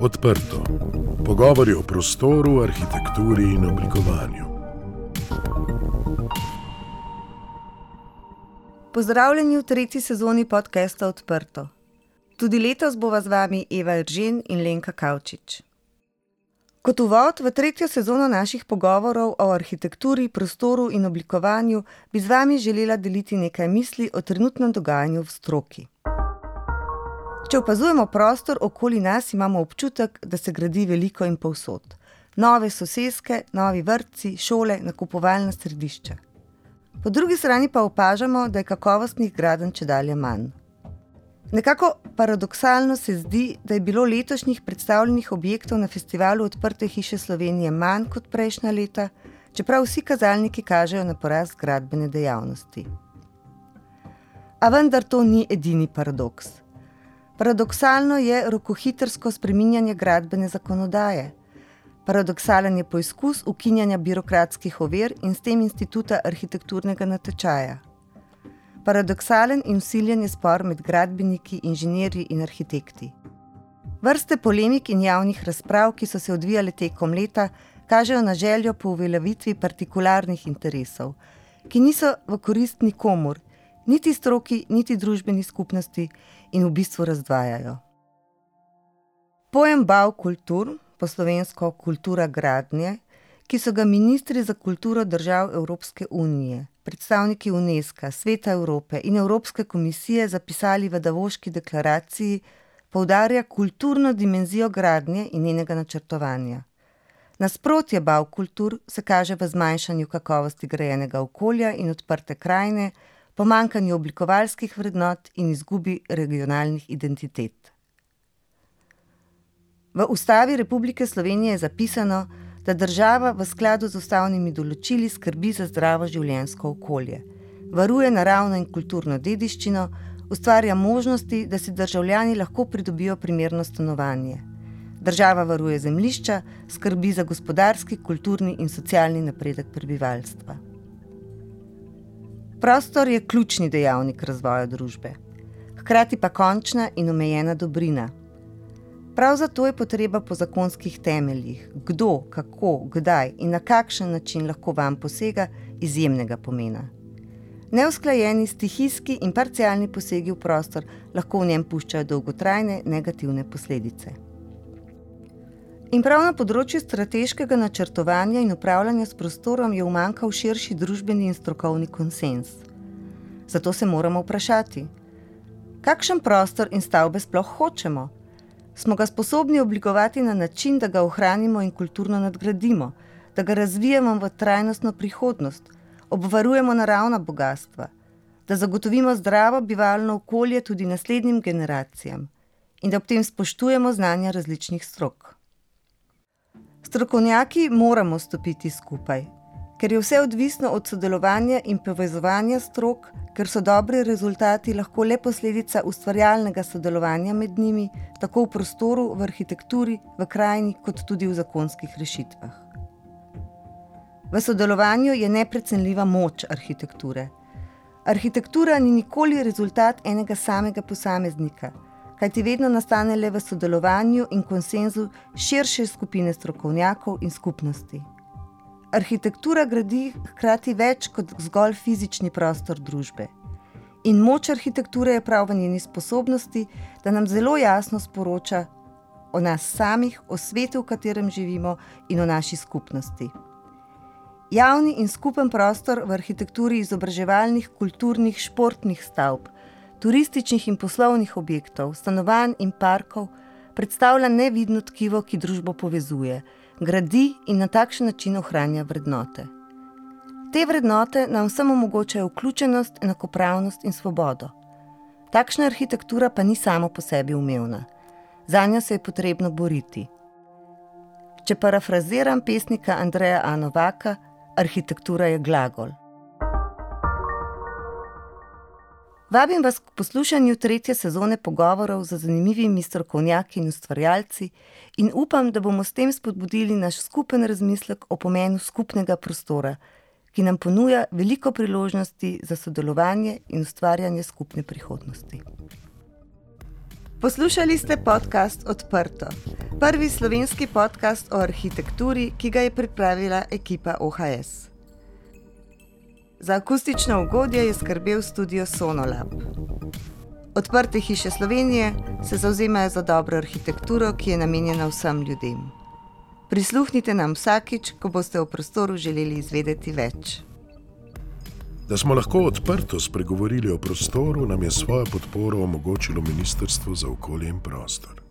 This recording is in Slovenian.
Odprto. Pogovori o prostoru, arhitekturi in oblikovanju. Pozdravljeni v tretji sezoni podcasta Odprto. Tudi letos bova z vami Eva Iržen in Lenka Kavčič. Kot uvod v tretjo sezono naših pogovorov o arhitekturi, prostoru in oblikovanju bi z vami želela deliti nekaj misli o trenutnem dogajanju v stroki. Če opazujemo prostor okoli nas, imamo občutek, da se gradi veliko in povsod. Nove sosedske, novi vrtci, šole, nakupovalna središča. Po drugi strani pa opažamo, da je kakovostnih gradenj če dalje manj. Nekako paradoksalno se zdi, da je bilo letošnjih predstavljenih objektov na festivalu Odprte hiše Slovenije manj kot prejšnja leta, čeprav vsi kazalniki kažejo na porast gradbene dejavnosti. A vendar to ni edini paradoks. Paradoksalno je rokohitrsko spreminjanje gradbene zakonodaje. Paradoksalen je poizkus ukinjanja birokratskih ovir in s tem instituta arhitekturnega natečaja paradoksalen in usiljen je spor med gradbeniki, inženirji in arhitekti. Vrste polemik in javnih razprav, ki so se odvijale tekom leta, kažejo na željo po uveljavitvi partikularnih interesov, ki niso v korist nikomur, niti stroki, niti družbeni skupnosti in v bistvu razdvajajo. Pojem Bau kultur, po slovensko kultura gradnje, ki so ga ministri za kulturo držav Evropske unije, predstavniki UNESCO, Sveta Evrope in Evropske komisije zapisali v Davoški deklaraciji, poudarja kulturno dimenzijo gradnje in njenega načrtovanja. Nasprotje bav kultur se kaže v zmanjšanju kakovosti grajenega okolja in odprte krajine, pomankanju oblikovalskih vrednot in izgubi regionalnih identitet. V Ustavi Republike Slovenije je zapisano, da država v skladu z ustavnimi določili skrbi za zdravo življenjsko okolje, varuje naravno in kulturno dediščino, ustvarja možnosti, da si državljani lahko pridobijo primerno stanovanje. Država varuje zemljišča, skrbi za gospodarski, kulturni in socialni napredek prebivalstva. Prostor je ključni dejavnik razvoja družbe, hkrati pa končna in omejena dobrina. Prav zato je potreba po zakonskih temeljih, kdo, kako, kdaj in na kakšen način lahko vam posega, izjemnega pomena. Neusklajeni stihijski in parcialni posegi v prostor lahko v njem puščajo dolgotrajne negativne posledice. In prav na področju strateškega načrtovanja in upravljanja s prostorom je umankal širši družbeni in strokovni konsens. Zato se moramo vprašati, kakšen prostor in stavbe sploh hočemo smo ga sposobni oblikovati na način, da ga ohranimo in kulturno nadgradimo, da ga razvijemo v trajnostno prihodnost, obvarujemo naravna bogatstva, da zagotovimo zdravo bivalno okolje tudi naslednjim generacijam in da ob tem spoštujemo znanja različnih strok. Strokovnjaki moramo stopiti skupaj, ker je vse odvisno od sodelovanja in povezovanja strok, ker so dobri rezultati lahko le posledica ustvarjalnega sodelovanja med njimi, tako v prostoru, v arhitekturi, v krajini, kot tudi v zakonskih rešitvah. V sodelovanju je neprecenljiva moč arhitekture. Arhitektura ni nikoli rezultat enega samega posameznika, kajti vedno nastane le v sodelovanju in konsenzu širše skupine strokovnjakov in skupnosti arhitektura gradi hkrati več kot zgolj fizični prostor družbe. In moč arhitekture je prav v njeni sposobnosti, da nam zelo jasno sporoča o nas samih, o svetu, v katerem živimo in o naši skupnosti. Javni in skupen prostor v arhitekturi izobraževalnih, kulturnih, športnih stavb, turističnih in poslovnih objektov, stanovanj in parkov predstavlja nevidno tkivo, ki družbo povezuje gradi in na takšen način ohranja vrednote. Te vrednote nam vsem omogočajo vključenost, enakopravnost in svobodo. Takšna arhitektura pa ni samo po sebi umevna, za njo se je potrebno boriti. Če parafraziram pesnika Andreja Anovaka, arhitektura je glagol. Vabim vas k poslušanju tretje sezone pogovorov z zanimivimi strokovnjaki in ustvarjalci in upam, da bomo s tem spodbudili naš skupen razmislek o pomenu skupnega prostora, ki nam ponuja veliko priložnosti za sodelovanje in ustvarjanje skupne prihodnosti. Poslušali ste podcast Odprto. Prvi slovenski podcast o arhitekturi, ki ga je pripravila ekipa OHS. Za akustično ugodje je skrbel studio Sonolab. Odprte hiše Slovenije se zauzemajo za dobro arhitekturo, ki je namenjena vsem ljudem. Prisluhnite nam vsakič, ko boste v prostoru želeli izvedeti več. Da smo lahko odprto spregovorili o prostoru, nam je svojo podporo omogočilo Ministrstvo za okolje in prostor.